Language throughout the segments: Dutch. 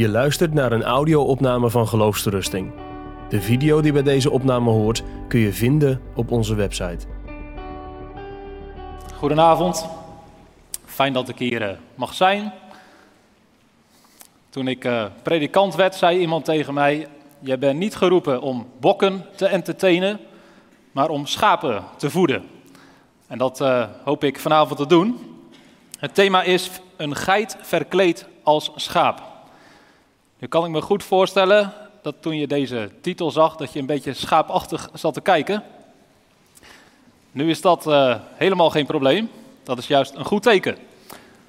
Je luistert naar een audio-opname van Geloofsterusting. De video die bij deze opname hoort kun je vinden op onze website. Goedenavond. Fijn dat ik hier eh, mag zijn. Toen ik eh, predikant werd, zei iemand tegen mij: Jij bent niet geroepen om bokken te entertainen, maar om schapen te voeden. En dat eh, hoop ik vanavond te doen. Het thema is een geit verkleed als schaap. Nu kan ik me goed voorstellen dat toen je deze titel zag, dat je een beetje schaapachtig zat te kijken. Nu is dat uh, helemaal geen probleem. Dat is juist een goed teken.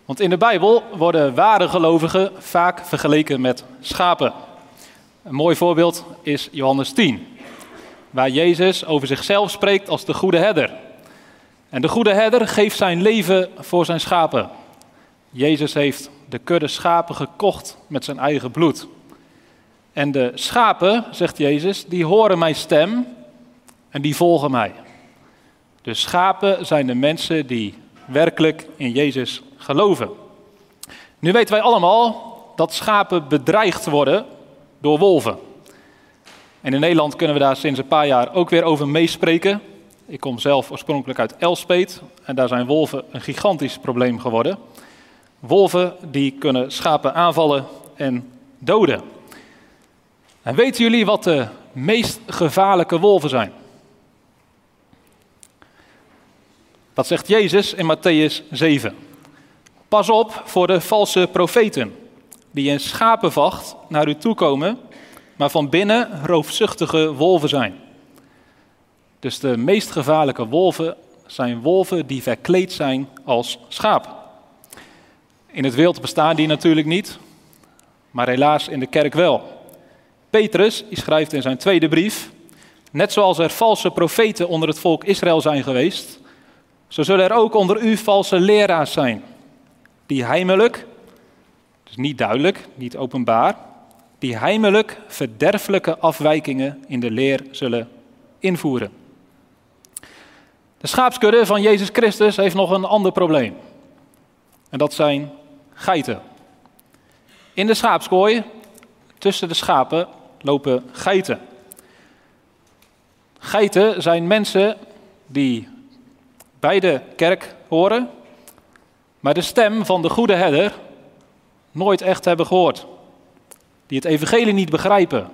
Want in de Bijbel worden ware gelovigen vaak vergeleken met schapen. Een mooi voorbeeld is Johannes 10, waar Jezus over zichzelf spreekt als de goede herder. En de goede herder geeft zijn leven voor zijn schapen. Jezus heeft de kudde schapen gekocht met zijn eigen bloed. En de schapen, zegt Jezus, die horen mijn stem en die volgen mij. De schapen zijn de mensen die werkelijk in Jezus geloven. Nu weten wij allemaal dat schapen bedreigd worden door wolven. En in Nederland kunnen we daar sinds een paar jaar ook weer over meespreken. Ik kom zelf oorspronkelijk uit Elspet en daar zijn wolven een gigantisch probleem geworden. Wolven die kunnen schapen aanvallen en doden. En weten jullie wat de meest gevaarlijke wolven zijn? Dat zegt Jezus in Matthäus 7. Pas op voor de valse profeten, die in schapenvacht naar u toe komen, maar van binnen roofzuchtige wolven zijn. Dus de meest gevaarlijke wolven zijn wolven die verkleed zijn als schaap. In het wild bestaan die natuurlijk niet, maar helaas in de kerk wel. Petrus schrijft in zijn tweede brief, net zoals er valse profeten onder het volk Israël zijn geweest, zo zullen er ook onder u valse leraars zijn, die heimelijk, dus niet duidelijk, niet openbaar, die heimelijk verderfelijke afwijkingen in de leer zullen invoeren. De schaapskudde van Jezus Christus heeft nog een ander probleem. En dat zijn geiten. In de schaapskooi, tussen de schapen, lopen geiten. Geiten zijn mensen die bij de kerk horen, maar de stem van de goede herder nooit echt hebben gehoord. Die het evangelie niet begrijpen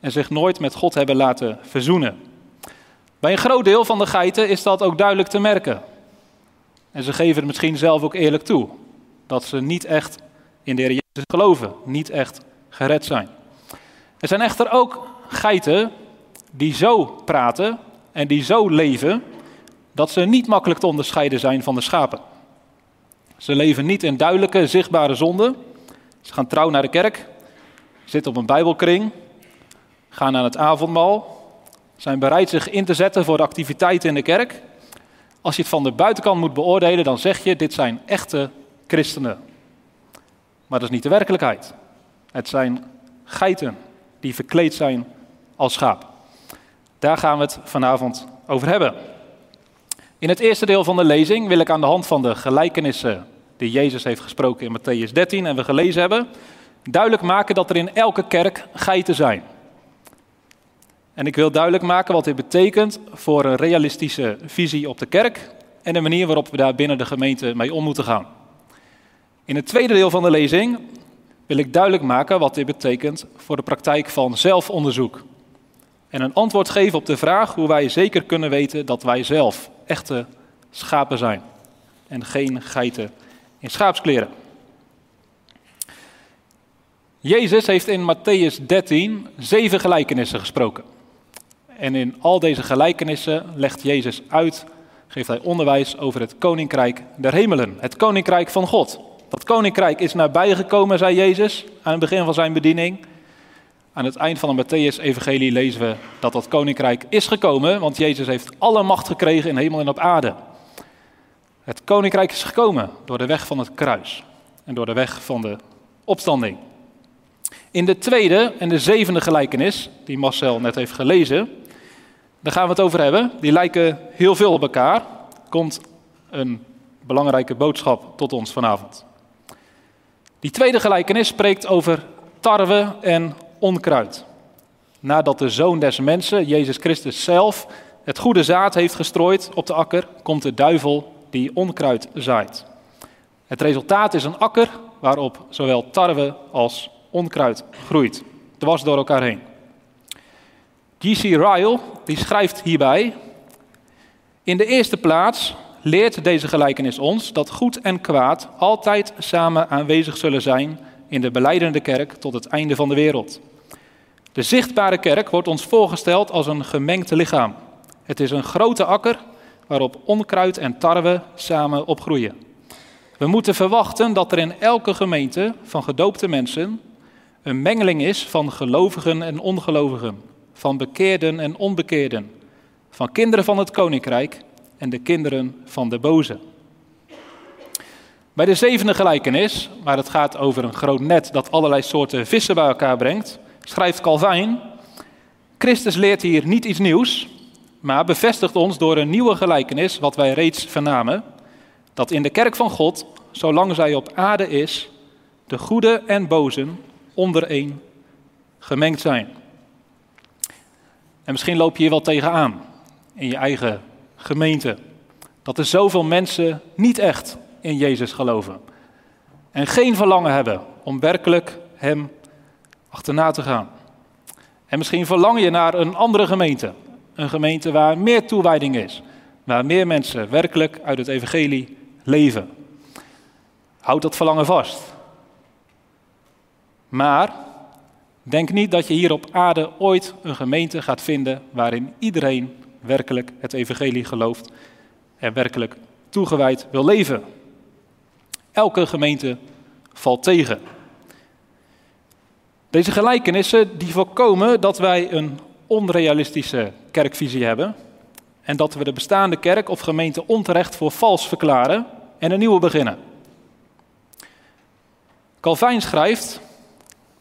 en zich nooit met God hebben laten verzoenen. Bij een groot deel van de geiten is dat ook duidelijk te merken. En ze geven het misschien zelf ook eerlijk toe. Dat ze niet echt in de Heer Jezus geloven, niet echt gered zijn. Er zijn echter ook geiten die zo praten en die zo leven dat ze niet makkelijk te onderscheiden zijn van de schapen. Ze leven niet in duidelijke, zichtbare zonde. Ze gaan trouw naar de kerk, zitten op een bijbelkring, gaan aan het avondmaal, zijn bereid zich in te zetten voor de activiteiten in de kerk. Als je het van de buitenkant moet beoordelen, dan zeg je, dit zijn echte christenen. Maar dat is niet de werkelijkheid. Het zijn geiten die verkleed zijn als schaap. Daar gaan we het vanavond over hebben. In het eerste deel van de lezing wil ik aan de hand van de gelijkenissen die Jezus heeft gesproken in Matthäus 13 en we gelezen hebben, duidelijk maken dat er in elke kerk geiten zijn. En ik wil duidelijk maken wat dit betekent voor een realistische visie op de kerk en de manier waarop we daar binnen de gemeente mee om moeten gaan. In het tweede deel van de lezing wil ik duidelijk maken wat dit betekent voor de praktijk van zelfonderzoek. En een antwoord geven op de vraag hoe wij zeker kunnen weten dat wij zelf echte schapen zijn en geen geiten in schaapskleren. Jezus heeft in Matthäus 13 zeven gelijkenissen gesproken. En in al deze gelijkenissen legt Jezus uit, geeft hij onderwijs over het koninkrijk der hemelen, het koninkrijk van God. Dat koninkrijk is nabijgekomen, zei Jezus aan het begin van zijn bediening. Aan het eind van de Matthäus-evangelie lezen we dat dat koninkrijk is gekomen, want Jezus heeft alle macht gekregen in hemel en op aarde. Het koninkrijk is gekomen door de weg van het kruis en door de weg van de opstanding. In de tweede en de zevende gelijkenis, die Marcel net heeft gelezen, daar gaan we het over hebben. Die lijken heel veel op elkaar. Komt een belangrijke boodschap tot ons vanavond. Die tweede gelijkenis spreekt over tarwe en onkruid. Nadat de zoon des mensen, Jezus Christus zelf, het goede zaad heeft gestrooid op de akker, komt de duivel die onkruid zaait. Het resultaat is een akker waarop zowel tarwe als onkruid groeit, dwars door elkaar heen. G.C. Ryle die schrijft hierbij: In de eerste plaats leert deze gelijkenis ons dat goed en kwaad altijd samen aanwezig zullen zijn in de beleidende kerk tot het einde van de wereld. De zichtbare kerk wordt ons voorgesteld als een gemengd lichaam. Het is een grote akker waarop onkruid en tarwe samen opgroeien. We moeten verwachten dat er in elke gemeente van gedoopte mensen een mengeling is van gelovigen en ongelovigen, van bekeerden en onbekeerden, van kinderen van het koninkrijk en de kinderen van de boze. Bij de zevende gelijkenis, waar het gaat over een groot net dat allerlei soorten vissen bij elkaar brengt, schrijft Calvijn: Christus leert hier niet iets nieuws, maar bevestigt ons door een nieuwe gelijkenis, wat wij reeds vernamen, dat in de kerk van God, zolang zij op aarde is, de goede en bozen ondereen gemengd zijn. En misschien loop je hier wel tegenaan in je eigen gemeente. Dat er zoveel mensen niet echt in Jezus geloven. En geen verlangen hebben om werkelijk Hem achterna te gaan. En misschien verlang je naar een andere gemeente. Een gemeente waar meer toewijding is. Waar meer mensen werkelijk uit het evangelie leven. Houd dat verlangen vast. Maar denk niet dat je hier op aarde ooit een gemeente gaat vinden waarin iedereen werkelijk het evangelie gelooft en werkelijk toegewijd wil leven. Elke gemeente valt tegen. Deze gelijkenissen die voorkomen dat wij een onrealistische kerkvisie hebben en dat we de bestaande kerk of gemeente onterecht voor vals verklaren en een nieuwe beginnen. Calvijn schrijft,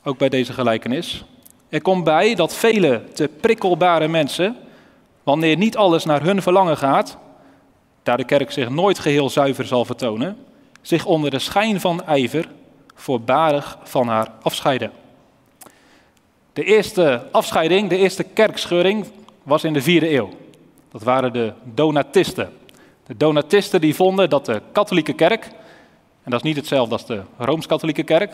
ook bij deze gelijkenis, er komt bij dat vele te prikkelbare mensen, wanneer niet alles naar hun verlangen gaat, daar de kerk zich nooit geheel zuiver zal vertonen, zich onder de schijn van ijver voorbarig van haar afscheiden. De eerste afscheiding, de eerste kerkscheuring, was in de vierde eeuw. Dat waren de Donatisten. De Donatisten die vonden dat de katholieke kerk, en dat is niet hetzelfde als de Rooms-Katholieke kerk,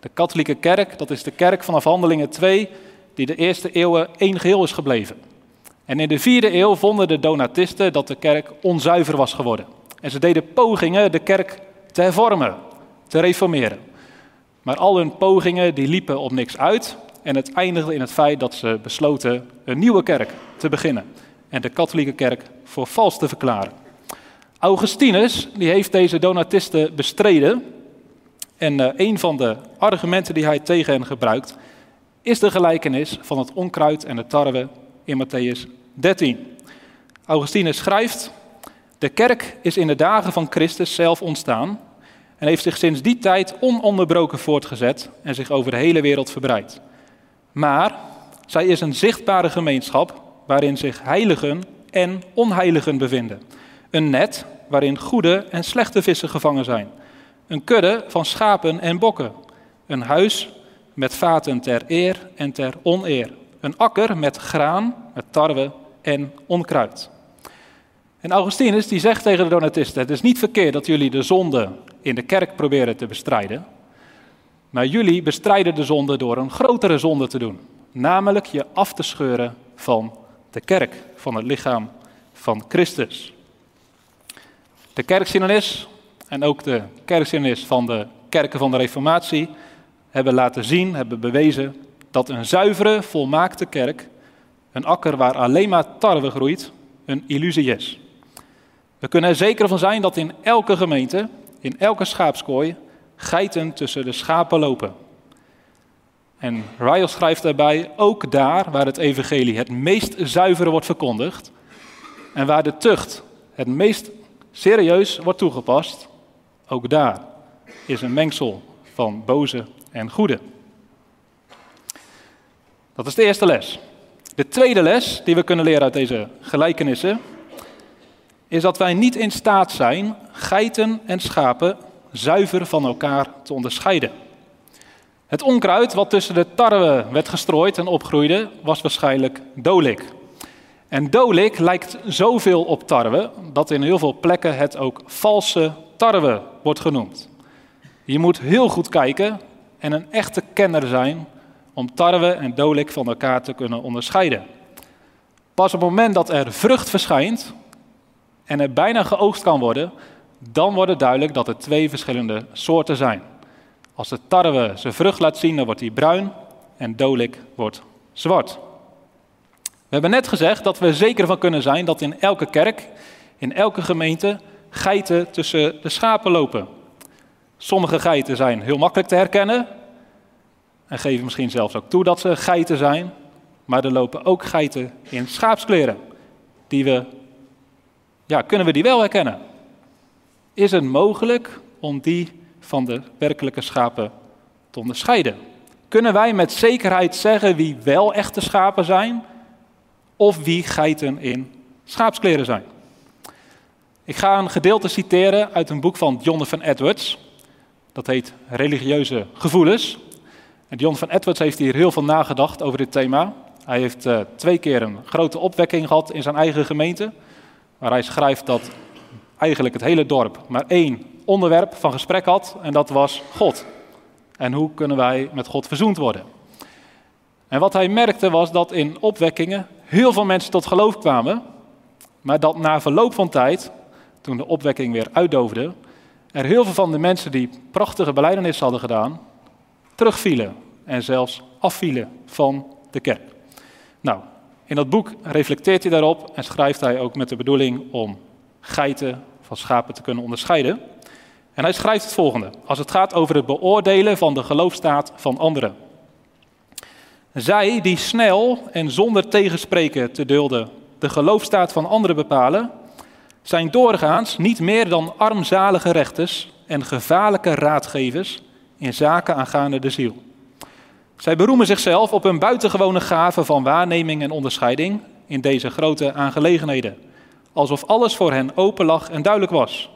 de katholieke kerk, dat is de kerk vanaf Handelingen 2, die de eerste eeuwen één geheel is gebleven. En in de vierde eeuw vonden de Donatisten dat de kerk onzuiver was geworden. En ze deden pogingen de kerk te hervormen, te reformeren. Maar al hun pogingen die liepen op niks uit en het eindigde in het feit dat ze besloten een nieuwe kerk te beginnen en de katholieke kerk voor vals te verklaren. Augustinus die heeft deze donatisten bestreden en uh, een van de argumenten die hij tegen hen gebruikt is de gelijkenis van het onkruid en de tarwe in Matthäus 13. Augustinus schrijft: De kerk is in de dagen van Christus zelf ontstaan en heeft zich sinds die tijd ononderbroken voortgezet en zich over de hele wereld verbreid. Maar zij is een zichtbare gemeenschap waarin zich heiligen en onheiligen bevinden. Een net waarin goede en slechte vissen gevangen zijn. Een kudde van schapen en bokken. Een huis met vaten ter eer en ter oneer. Een akker met graan, met tarwe en onkruid. En Augustinus die zegt tegen de Donatisten: Het is niet verkeerd dat jullie de zonde in de kerk proberen te bestrijden. Maar jullie bestrijden de zonde door een grotere zonde te doen. Namelijk je af te scheuren van de kerk, van het lichaam van Christus. De kerksynonis en ook de kerksynonis van de kerken van de Reformatie hebben laten zien, hebben bewezen dat een zuivere, volmaakte kerk, een akker waar alleen maar tarwe groeit, een illusie is. We kunnen er zeker van zijn dat in elke gemeente, in elke schaapskooi, geiten tussen de schapen lopen. En Ryle schrijft daarbij, ook daar waar het evangelie het meest zuivere wordt verkondigd en waar de tucht het meest serieus wordt toegepast, ook daar is een mengsel van boze en goede. Dat is de eerste les. De tweede les die we kunnen leren uit deze gelijkenissen is dat wij niet in staat zijn geiten en schapen zuiver van elkaar te onderscheiden. Het onkruid wat tussen de tarwe werd gestrooid en opgroeide, was waarschijnlijk dolik. En dolik lijkt zoveel op tarwe dat in heel veel plekken het ook valse tarwe wordt genoemd. Je moet heel goed kijken en een echte kenner zijn om tarwe en dolik van elkaar te kunnen onderscheiden. Pas op het moment dat er vrucht verschijnt en er bijna geoogst kan worden, dan wordt het duidelijk dat er twee verschillende soorten zijn. Als de tarwe zijn vrucht laat zien, dan wordt die bruin en dolik wordt zwart. We hebben net gezegd dat we er zeker van kunnen zijn dat in elke kerk, in elke gemeente, geiten tussen de schapen lopen. Sommige geiten zijn heel makkelijk te herkennen en geven misschien zelfs ook toe dat ze geiten zijn, maar er lopen ook geiten in schaapskleren. Die we, ja, kunnen we die wel herkennen? Is het mogelijk om die van de werkelijke schapen te onderscheiden? Kunnen wij met zekerheid zeggen wie wel echte schapen zijn of wie geiten in schaapskleren zijn? Ik ga een gedeelte citeren uit een boek van Jonathan Edwards. Dat heet Religieuze Gevoelens. En Jonathan Edwards heeft hier heel veel nagedacht over dit thema. Hij heeft uh, twee keer een grote opwekking gehad in zijn eigen gemeente. Waar hij schrijft dat eigenlijk het hele dorp maar één onderwerp van gesprek had. En dat was God. En hoe kunnen wij met God verzoend worden? En wat hij merkte was dat in opwekkingen heel veel mensen tot geloof kwamen. Maar dat na verloop van tijd, toen de opwekking weer uitdoofde, er heel veel van de mensen die prachtige beleidenis hadden gedaan, terugvielen en zelfs afvielen van de kerk. Nou, in dat boek reflecteert hij daarop en schrijft hij ook met de bedoeling om geiten van schapen te kunnen onderscheiden. En hij schrijft het volgende, als het gaat over het beoordelen van de geloofstaat van anderen. Zij die snel en zonder tegenspreken te dulden de geloofstaat van anderen bepalen, zijn doorgaans niet meer dan armzalige rechters en gevaarlijke raadgevers in zaken aangaande de ziel. Zij beroemen zichzelf op een buitengewone gave van waarneming en onderscheiding in deze grote aangelegenheden, alsof alles voor hen open lag en duidelijk was.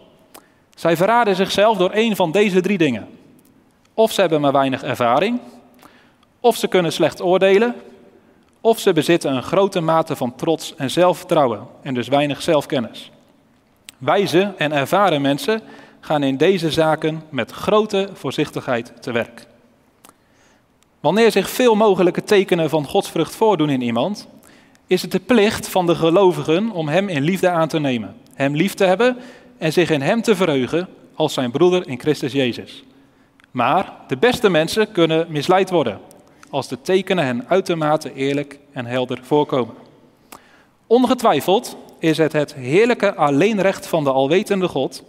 Zij verraden zichzelf door een van deze drie dingen. Of ze hebben maar weinig ervaring, of ze kunnen slecht oordelen, of ze bezitten een grote mate van trots en zelfvertrouwen en dus weinig zelfkennis. Wijze en ervaren mensen gaan in deze zaken met grote voorzichtigheid te werk. Wanneer zich veel mogelijke tekenen van godsvrucht voordoen in iemand, is het de plicht van de gelovigen om hem in liefde aan te nemen, hem lief te hebben en zich in hem te verheugen als zijn broeder in Christus Jezus. Maar de beste mensen kunnen misleid worden als de tekenen hen uitermate eerlijk en helder voorkomen. Ongetwijfeld is het het heerlijke alleenrecht van de alwetende God,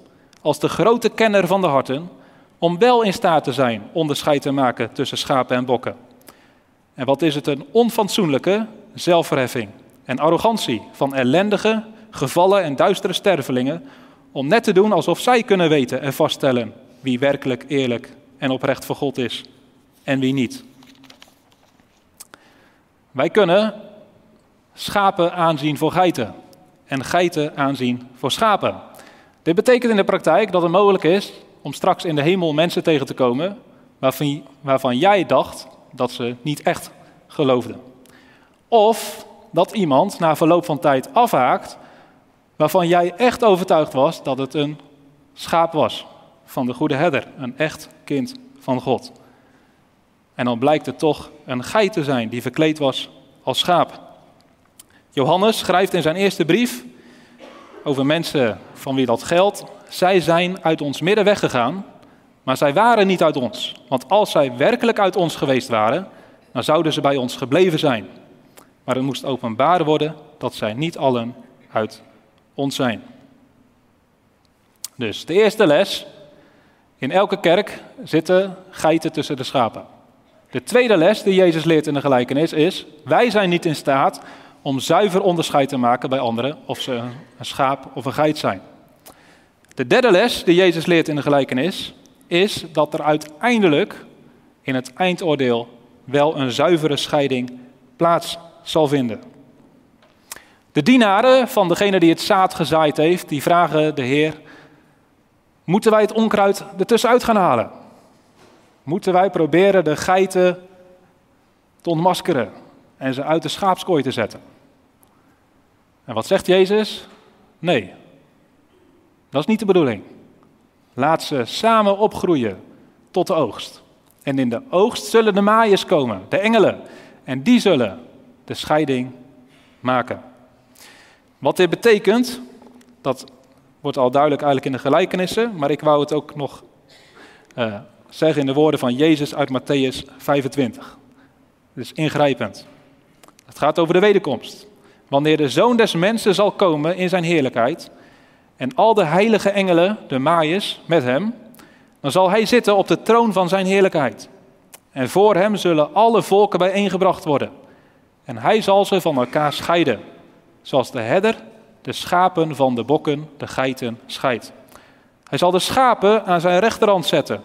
als de grote kenner van de harten, om wel in staat te zijn onderscheid te maken tussen schapen en bokken. En wat is het een onfatsoenlijke zelfverheffing en arrogantie van ellendige, gevallen en duistere stervelingen om net te doen alsof zij kunnen weten en vaststellen wie werkelijk eerlijk en oprecht voor God is en wie niet. Wij kunnen schapen aanzien voor geiten en geiten aanzien voor schapen. Dit betekent in de praktijk dat het mogelijk is om straks in de hemel mensen tegen te komen waarvan, waarvan jij dacht dat ze niet echt geloofden. Of dat iemand na verloop van tijd afhaakt waarvan jij echt overtuigd was dat het een schaap was van de goede herder, een echt kind van God. En dan blijkt het toch een geit te zijn die verkleed was als schaap. Johannes schrijft in zijn eerste brief over mensen van wie dat geldt. Zij zijn uit ons midden weggegaan, maar zij waren niet uit ons. Want als zij werkelijk uit ons geweest waren, dan zouden ze bij ons gebleven zijn. Maar het moest openbaar worden dat zij niet allen uit ons zijn. Dus de eerste les. In elke kerk zitten geiten tussen de schapen. De tweede les die Jezus leert in de gelijkenis is: wij zijn niet in staat om zuiver onderscheid te maken bij anderen of ze een schaap of een geit zijn. De derde les die Jezus leert in de gelijkenis is dat er uiteindelijk in het eindoordeel wel een zuivere scheiding plaats zal vinden. De dienaren van degene die het zaad gezaaid heeft, die vragen de Heer: Moeten wij het onkruid ertussenuit gaan halen? moeten wij proberen de geiten te ontmaskeren en ze uit de schaapskooi te zetten. En wat zegt Jezus? Nee, dat is niet de bedoeling. Laat ze samen opgroeien tot de oogst. En in de oogst zullen de maaiers komen, de engelen. En die zullen de scheiding maken. Wat dit betekent, dat wordt al duidelijk eigenlijk in de gelijkenissen, maar ik wou het ook nog uh, zeggen in de woorden van Jezus uit Matthäus 25. is ingrijpend. Het gaat over de wederkomst. Wanneer de zoon des mensen zal komen in zijn heerlijkheid en al de heilige engelen, de maaiers, met hem, dan zal hij zitten op de troon van zijn heerlijkheid. En voor hem zullen alle volken bijeengebracht worden. En hij zal ze van elkaar scheiden, zoals de herder de schapen van de bokken, de geiten, scheidt. Hij zal de schapen aan zijn rechterhand zetten,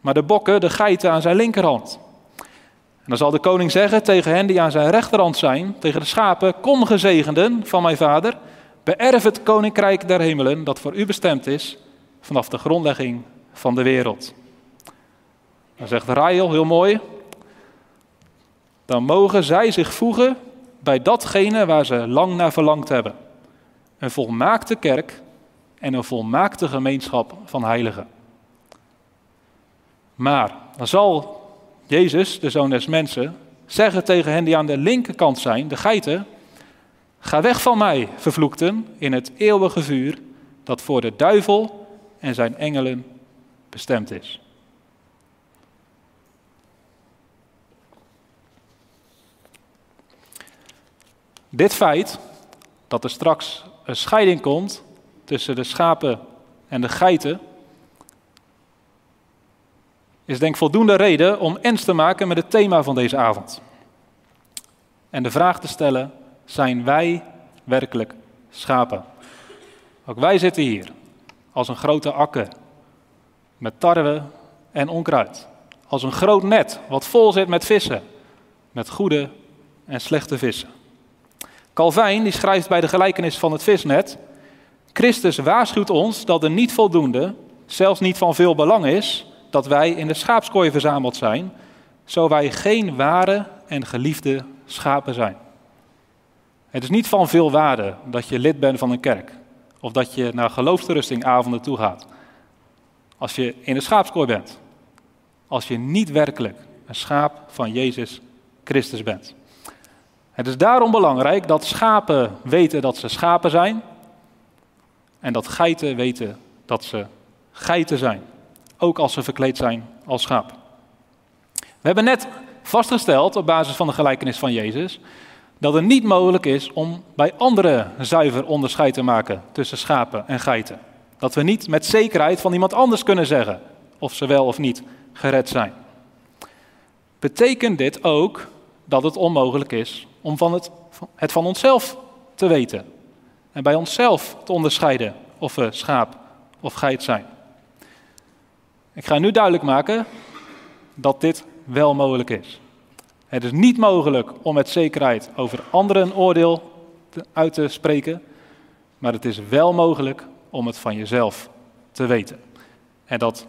maar de bokken, de geiten, aan zijn linkerhand. En dan zal de koning zeggen tegen hen die aan zijn rechterhand zijn, tegen de schapen, kom gezegenden van mijn vader, beërf het koninkrijk der hemelen dat voor u bestemd is vanaf de grondlegging van de wereld. Dan zegt Rael heel mooi, dan mogen zij zich voegen bij datgene waar ze lang naar verlangd hebben. Een volmaakte kerk en een volmaakte gemeenschap van heiligen. Maar dan zal Jezus, de zoon des mensen, zeggen tegen hen die aan de linkerkant zijn, de geiten, ga weg van mij, vervloekten, in het eeuwige vuur dat voor de duivel en zijn engelen bestemd is. Dit feit, dat er straks een scheiding komt tussen de schapen en de geiten, is denk voldoende reden om ens te maken met het thema van deze avond. En de vraag te stellen, zijn wij werkelijk schapen? Ook wij zitten hier als een grote akker met tarwe en onkruid. Als een groot net wat vol zit met vissen, met goede en slechte vissen. Calvijn die schrijft bij de gelijkenis van het visnet: Christus waarschuwt ons dat er niet voldoende, zelfs niet van veel belang is, dat wij in de schaapskooi verzameld zijn, zo wij geen ware en geliefde schapen zijn. Het is niet van veel waarde dat je lid bent van een kerk of dat je naar geloofsterustingavonden toe gaat. Als je in de schaapskooi bent, als je niet werkelijk een schaap van Jezus Christus bent. Het is daarom belangrijk dat schapen weten dat ze schapen zijn en dat geiten weten dat ze geiten zijn, ook als ze verkleed zijn als schaap. We hebben net vastgesteld op basis van de gelijkenis van Jezus dat het niet mogelijk is om bij anderen zuiver onderscheid te maken tussen schapen en geiten. Dat we niet met zekerheid van iemand anders kunnen zeggen of ze wel of niet gered zijn. Betekent dit ook dat het onmogelijk is om van het, het van onszelf te weten. En bij onszelf te onderscheiden of we schaap of geit zijn. Ik ga nu duidelijk maken dat dit wel mogelijk is. Het is niet mogelijk om met zekerheid over anderen een oordeel uit te spreken, maar het is wel mogelijk om het van jezelf te weten. En dat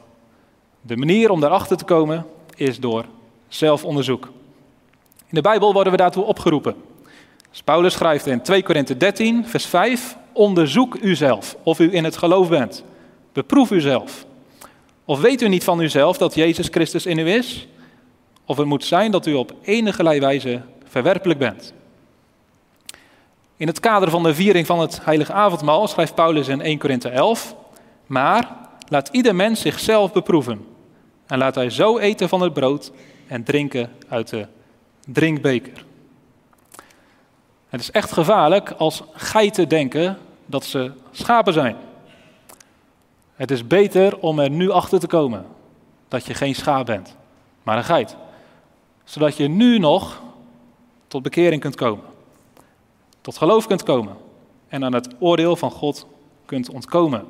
de manier om daarachter te komen is door zelfonderzoek. In de Bijbel worden we daartoe opgeroepen. Dus Paulus schrijft in 2 Korinthe 13, vers 5: Onderzoek uzelf of u in het geloof bent. Beproef uzelf. Of weet u niet van uzelf dat Jezus Christus in u is? Of het moet zijn dat u op enige wijze verwerpelijk bent. In het kader van de viering van het heilige avondmaal schrijft Paulus in 1 Korinthe 11: Maar laat ieder mens zichzelf beproeven. En laat hij zo eten van het brood en drinken uit de drinkbeker. Het is echt gevaarlijk als geiten denken dat ze schapen zijn. Het is beter om er nu achter te komen dat je geen schaap bent, maar een geit. Zodat je nu nog tot bekering kunt komen, tot geloof kunt komen en aan het oordeel van God kunt ontkomen.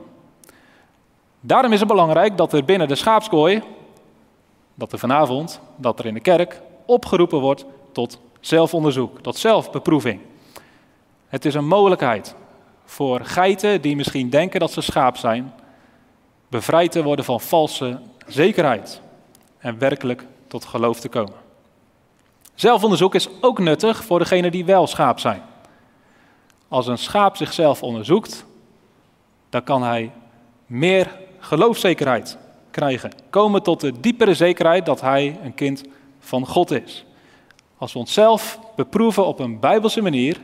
Daarom is het belangrijk dat er binnen de schaapskooi, dat er vanavond, dat er in de kerk opgeroepen wordt tot zelfonderzoek, tot zelfbeproeving. Het is een mogelijkheid voor geiten die misschien denken dat ze schaap zijn, bevrijd te worden van valse zekerheid. en werkelijk tot geloof te komen. Zelfonderzoek is ook nuttig voor degenen die wel schaap zijn. Als een schaap zichzelf onderzoekt, dan kan hij meer geloofzekerheid krijgen. Komen tot de diepere zekerheid dat hij een kind van God is. Als we onszelf beproeven op een bijbelse manier,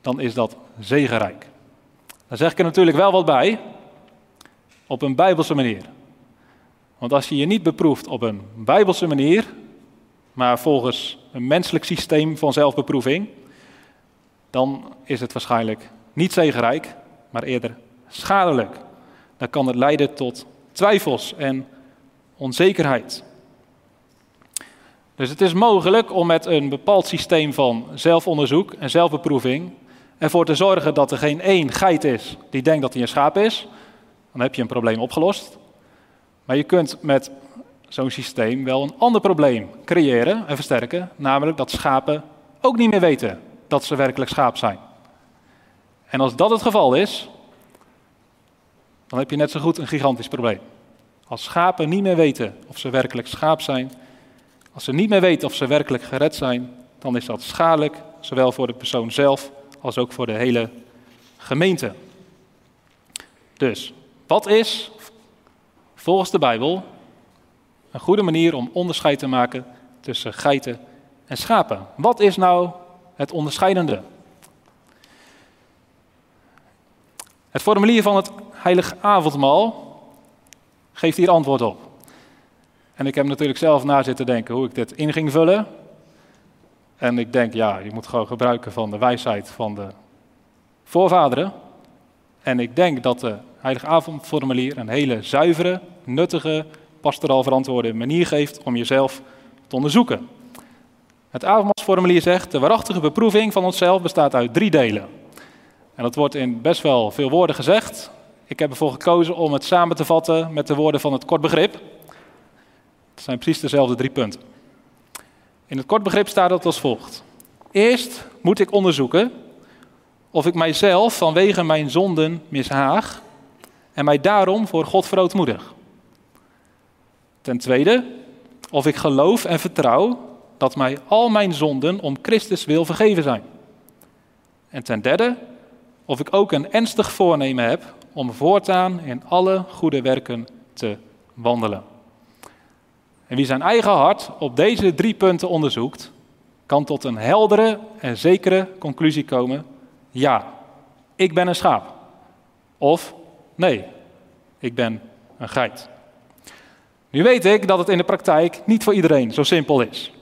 dan is dat zegenrijk. Daar zeg ik er natuurlijk wel wat bij. Op een bijbelse manier. Want als je je niet beproeft op een bijbelse manier, maar volgens een menselijk systeem van zelfbeproeving, dan is het waarschijnlijk niet zegenrijk, maar eerder schadelijk. Dan kan het leiden tot twijfels en onzekerheid. Dus het is mogelijk om met een bepaald systeem van zelfonderzoek en zelfbeproeving ervoor te zorgen dat er geen één geit is die denkt dat hij een schaap is. Dan heb je een probleem opgelost. Maar je kunt met zo'n systeem wel een ander probleem creëren en versterken, namelijk dat schapen ook niet meer weten dat ze werkelijk schaap zijn. En als dat het geval is, dan heb je net zo goed een gigantisch probleem. Als schapen niet meer weten of ze werkelijk schaap zijn, als ze niet meer weten of ze werkelijk gered zijn, dan is dat schadelijk, zowel voor de persoon zelf als ook voor de hele gemeente. Dus, wat is volgens de Bijbel een goede manier om onderscheid te maken tussen geiten en schapen? Wat is nou het onderscheidende? Het formulier van het heilig avondmaal geeft hier antwoord op. En ik heb natuurlijk zelf na zitten denken hoe ik dit in ging vullen. En ik denk, ja, je moet gewoon gebruiken van de wijsheid van de voorvaderen. En ik denk dat de heilige avondformulier een hele zuivere, nuttige, pastoraal verantwoorde manier geeft om jezelf te onderzoeken. Het avondmaalsformulier zegt, de waarachtige beproeving van onszelf bestaat uit drie delen. En dat wordt in best wel veel woorden gezegd. Ik heb ervoor gekozen om het samen te vatten met de woorden van het kort begrip. Het zijn precies dezelfde drie punten. In het kort begrip staat het als volgt. Eerst moet ik onderzoeken of ik mijzelf vanwege mijn zonden mishaag en mij daarom voor God verootmoedig. Ten tweede, of ik geloof en vertrouw dat mij al mijn zonden om Christus wil vergeven zijn. En ten derde, of ik ook een ernstig voornemen heb om voortaan in alle goede werken te wandelen. En wie zijn eigen hart op deze drie punten onderzoekt, kan tot een heldere en zekere conclusie komen: ja, ik ben een schaap. Of nee, ik ben een geit. Nu weet ik dat het in de praktijk niet voor iedereen zo simpel is.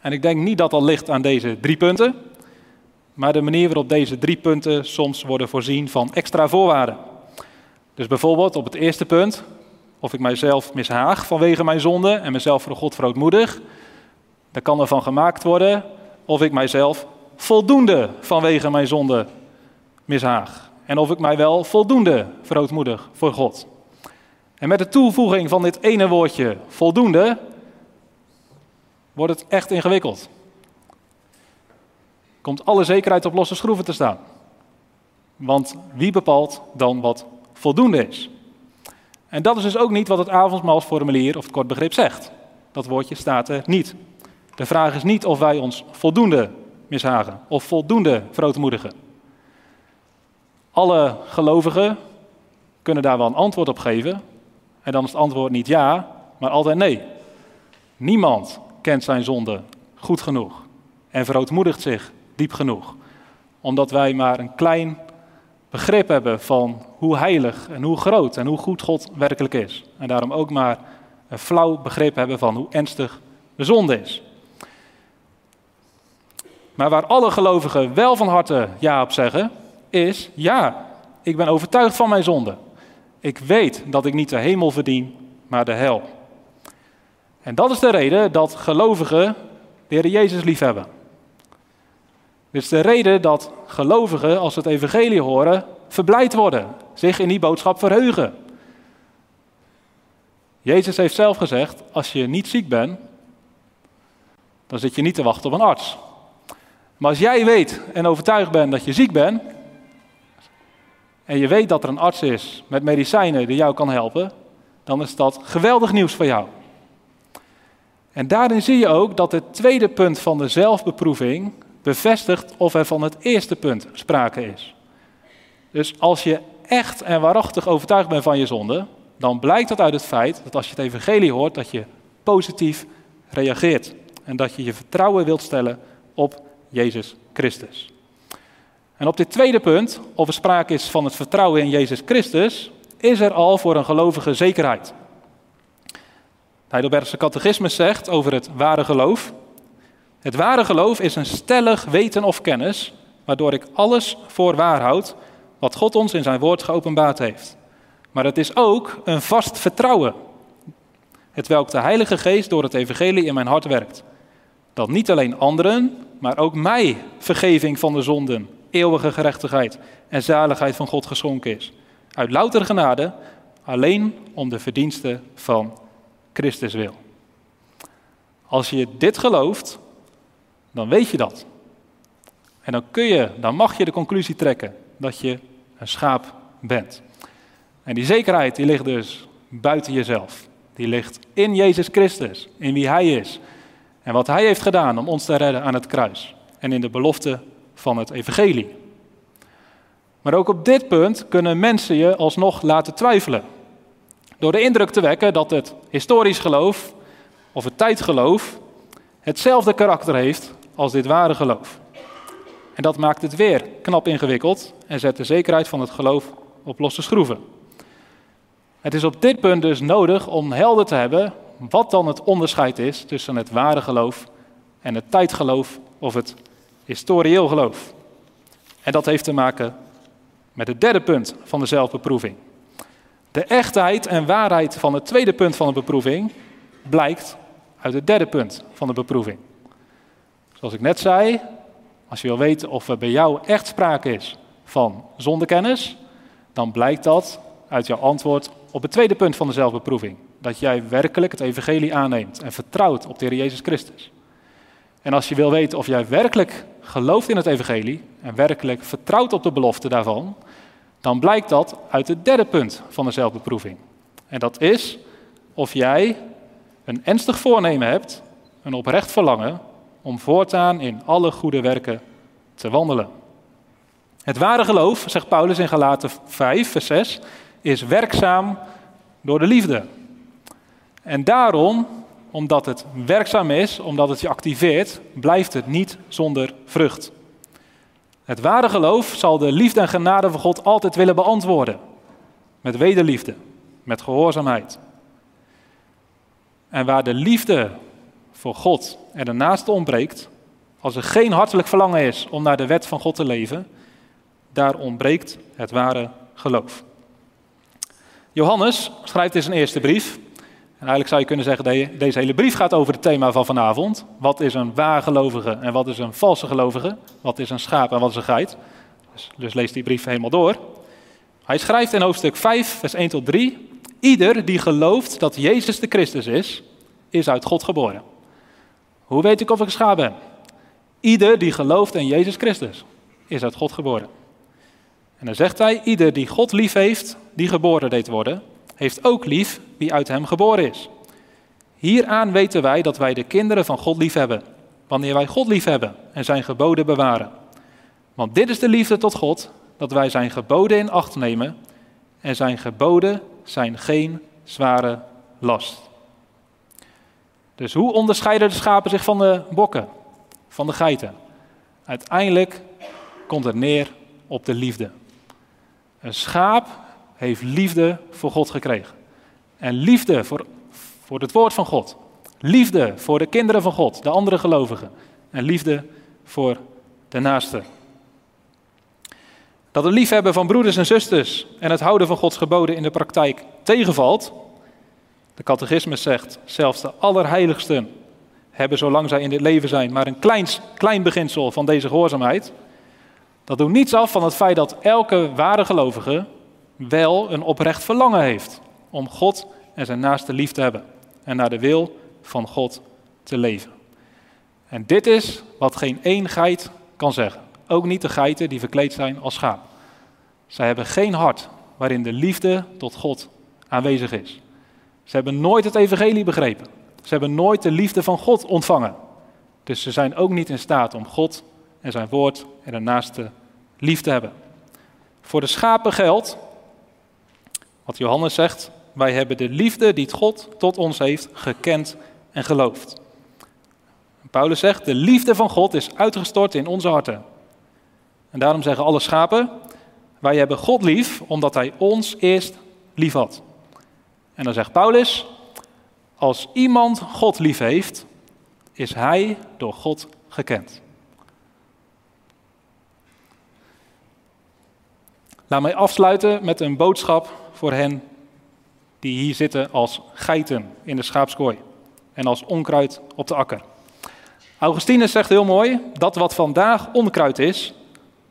En ik denk niet dat dat ligt aan deze drie punten, maar de manier waarop deze drie punten soms worden voorzien van extra voorwaarden. Dus bijvoorbeeld op het eerste punt, of ik mijzelf mishaag vanwege mijn zonde en mezelf voor God verootmoedig, dan kan er van gemaakt worden of ik mijzelf voldoende vanwege mijn zonde mishaag. En of ik mij wel voldoende verootmoedig voor God. En met de toevoeging van dit ene woordje voldoende wordt het echt ingewikkeld. Komt alle zekerheid op losse schroeven te staan. Want wie bepaalt dan wat voldoende is? En dat is dus ook niet wat het avondmaalsformulier of het kort begrip zegt. Dat woordje staat er niet. De vraag is niet of wij ons voldoende mishagen of voldoende verootmoedigen. Alle gelovigen kunnen daar wel een antwoord op geven. En dan is het antwoord niet ja, maar altijd nee. Niemand kent zijn zonde goed genoeg en verootmoedigt zich diep genoeg. Omdat wij maar een klein begrip hebben van hoe heilig en hoe groot en hoe goed God werkelijk is. En daarom ook maar een flauw begrip hebben van hoe ernstig de zonde is. Maar waar alle gelovigen wel van harte ja op zeggen, is ja, ik ben overtuigd van mijn zonde. Ik weet dat ik niet de hemel verdien, maar de hel. En dat is de reden dat gelovigen de Heer Jezus liefhebben. Dit is de reden dat gelovigen, als ze het evangelie horen, verblijd worden, zich in die boodschap verheugen. Jezus heeft zelf gezegd, als je niet ziek bent, dan zit je niet te wachten op een arts. Maar als jij weet en overtuigd bent dat je ziek bent, en je weet dat er een arts is met medicijnen die jou kan helpen, dan is dat geweldig nieuws voor jou. En daarin zie je ook dat het tweede punt van de zelfbeproeving bevestigt of er van het eerste punt sprake is. Dus als je echt en waarachtig overtuigd bent van je zonde, dan blijkt dat uit het feit dat als je het evangelie hoort, dat je positief reageert. En dat je je vertrouwen wilt stellen op Jezus Christus. En op dit tweede punt, of er sprake is van het vertrouwen in Jezus Christus, is er al voor een gelovige zekerheid. De Heidelbergse catechismus zegt over het ware geloof. Het ware geloof is een stellig weten of kennis, waardoor ik alles voor waar houd wat God ons in zijn woord geopenbaard heeft. Maar het is ook een vast vertrouwen, het welk de Heilige Geest door het evangelie in mijn hart werkt. Dat niet alleen anderen, maar ook mij vergeving van de zonden, eeuwige gerechtigheid en zaligheid van God geschonken is. Uit louter genade, alleen om de verdiensten van Christus wil. Als je dit gelooft, dan weet je dat. En dan kun je, dan mag je de conclusie trekken dat je een schaap bent. En die zekerheid die ligt dus buiten jezelf. Die ligt in Jezus Christus, in wie Hij is. En wat Hij heeft gedaan om ons te redden aan het kruis. En in de belofte van het evangelie. Maar ook op dit punt kunnen mensen je alsnog laten twijfelen. Door de indruk te wekken dat het historisch geloof of het tijdgeloof hetzelfde karakter heeft als dit ware geloof. En dat maakt het weer knap ingewikkeld en zet de zekerheid van het geloof op losse schroeven. Het is op dit punt dus nodig om helder te hebben wat dan het onderscheid is tussen het ware geloof en het tijdgeloof of het historieel geloof. En dat heeft te maken met het derde punt van de zelfbeproeving. De echtheid en waarheid van het tweede punt van de beproeving blijkt uit het derde punt van de beproeving. Zoals ik net zei, als je wil weten of er bij jou echt sprake is van zondekennis, dan blijkt dat uit jouw antwoord op het tweede punt van de zelfbeproeving. Dat jij werkelijk het evangelie aanneemt en vertrouwt op de Heer Jezus Christus. En als je wil weten of jij werkelijk gelooft in het evangelie en werkelijk vertrouwt op de belofte daarvan, dan blijkt dat uit het derde punt van de zelfbeproeving. En dat is of jij een ernstig voornemen hebt, een oprecht verlangen, om voortaan in alle goede werken te wandelen. Het ware geloof, zegt Paulus in Galaten 5, vers 6, is werkzaam door de liefde. En daarom, omdat het werkzaam is, omdat het je activeert, blijft het niet zonder vrucht. Het ware geloof zal de liefde en genade van God altijd willen beantwoorden. Met wederliefde, met gehoorzaamheid. En waar de liefde voor God en de naaste ontbreekt, als er geen hartelijk verlangen is om naar de wet van God te leven, daar ontbreekt het ware geloof. Johannes schrijft in zijn eerste brief, en eigenlijk zou je kunnen zeggen, deze hele brief gaat over het thema van vanavond. Wat is een waargelovige en wat is een valse gelovige? Wat is een schaap en wat is een geit? Dus, dus lees die brief helemaal door. Hij schrijft in hoofdstuk 5, vers 1 tot 3. Ieder die gelooft dat Jezus de Christus is, is uit God geboren. Hoe weet ik of ik een schaap ben? Ieder die gelooft in Jezus Christus, is uit God geboren. En dan zegt hij, ieder die God lief heeft, die geboren deed worden, heeft ook lief wie uit hem geboren is. Hieraan weten wij dat wij de kinderen van God lief hebben, wanneer wij God lief hebben en zijn geboden bewaren. Want dit is de liefde tot God, dat wij zijn geboden in acht nemen en zijn geboden zijn geen zware last. Dus hoe onderscheiden de schapen zich van de bokken, van de geiten? Uiteindelijk komt het neer op de liefde. Een schaap heeft liefde voor God gekregen. En liefde voor, voor het woord van God. Liefde voor de kinderen van God, de andere gelovigen. En liefde voor de naaste. Dat het liefhebben van broeders en zusters en het houden van Gods geboden in de praktijk tegenvalt. De catechismus zegt, zelfs de allerheiligsten hebben zolang zij in dit leven zijn maar een klein, klein beginsel van deze gehoorzaamheid. Dat doet niets af van het feit dat elke ware gelovige wel een oprecht verlangen heeft om God en zijn naaste lief te hebben en naar de wil van God te leven. En dit is wat geen één geit kan zeggen. Ook niet de geiten die verkleed zijn als schaap. Zij hebben geen hart waarin de liefde tot God aanwezig is. Ze hebben nooit het evangelie begrepen. Ze hebben nooit de liefde van God ontvangen. Dus ze zijn ook niet in staat om God en zijn woord en de naaste lief te hebben. Voor de schapen geldt, wat Johannes zegt, wij hebben de liefde die God tot ons heeft gekend en geloofd. Paulus zegt, de liefde van God is uitgestort in onze harten. En daarom zeggen alle schapen, wij hebben God lief omdat hij ons eerst lief had. En dan zegt Paulus, als iemand God lief heeft, is hij door God gekend. Laat mij afsluiten met een boodschap voor hen die hier zitten als geiten in de schaapskooi en als onkruid op de akker. Augustinus zegt heel mooi, dat wat vandaag onkruid is,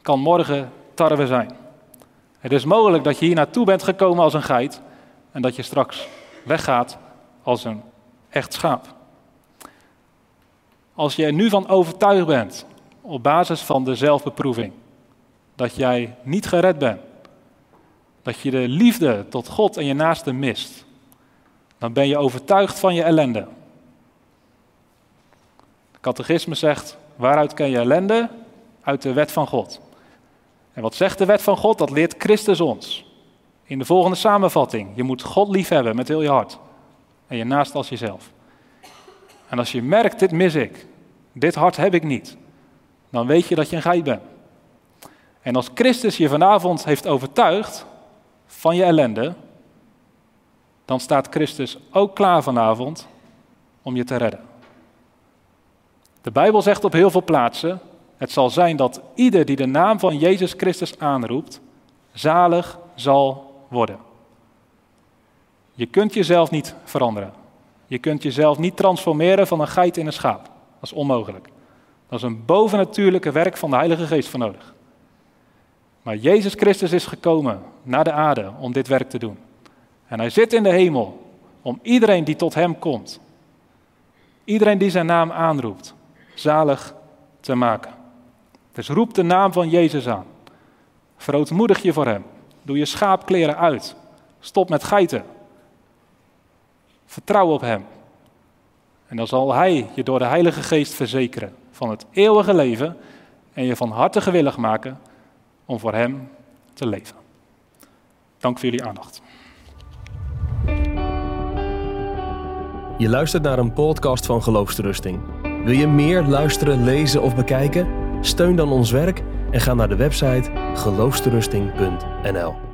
kan morgen tarwe zijn. Het is mogelijk dat je hier naartoe bent gekomen als een geit en dat je straks weggaat als een echt schaap. Als je er nu van overtuigd bent, op basis van de zelfbeproeving, dat jij niet gered bent, dat je de liefde tot God en je naaste mist, dan ben je overtuigd van je ellende. De catechisme zegt, waaruit ken je ellende? Uit de wet van God. En wat zegt de wet van God? Dat leert Christus ons. In de volgende samenvatting. Je moet God lief hebben met heel je hart. En je naast als jezelf. En als je merkt, dit mis ik. Dit hart heb ik niet. Dan weet je dat je een geit bent. En als Christus je vanavond heeft overtuigd van je ellende, dan staat Christus ook klaar vanavond om je te redden. De Bijbel zegt op heel veel plaatsen, het zal zijn dat ieder die de naam van Jezus Christus aanroept, zalig zal worden. Je kunt jezelf niet veranderen. Je kunt jezelf niet transformeren van een geit in een schaap. Dat is onmogelijk. Dat is een bovennatuurlijke werk van de Heilige Geest voor nodig. Maar Jezus Christus is gekomen naar de aarde om dit werk te doen. En hij zit in de hemel om iedereen die tot hem komt, iedereen die zijn naam aanroept, zalig te maken. Dus roep de naam van Jezus aan. Verootmoedig je voor hem. Doe je schaapkleren uit. Stop met geiten. Vertrouw op hem. En dan zal hij je door de Heilige Geest verzekeren van het eeuwige leven en je van harte gewillig maken om voor hem te leven. Dank voor jullie aandacht. Je luistert naar een podcast van Geloofsterusting. Wil je meer luisteren, lezen of bekijken? Steun dan ons werk en ga naar de website geloofsterusting.nl.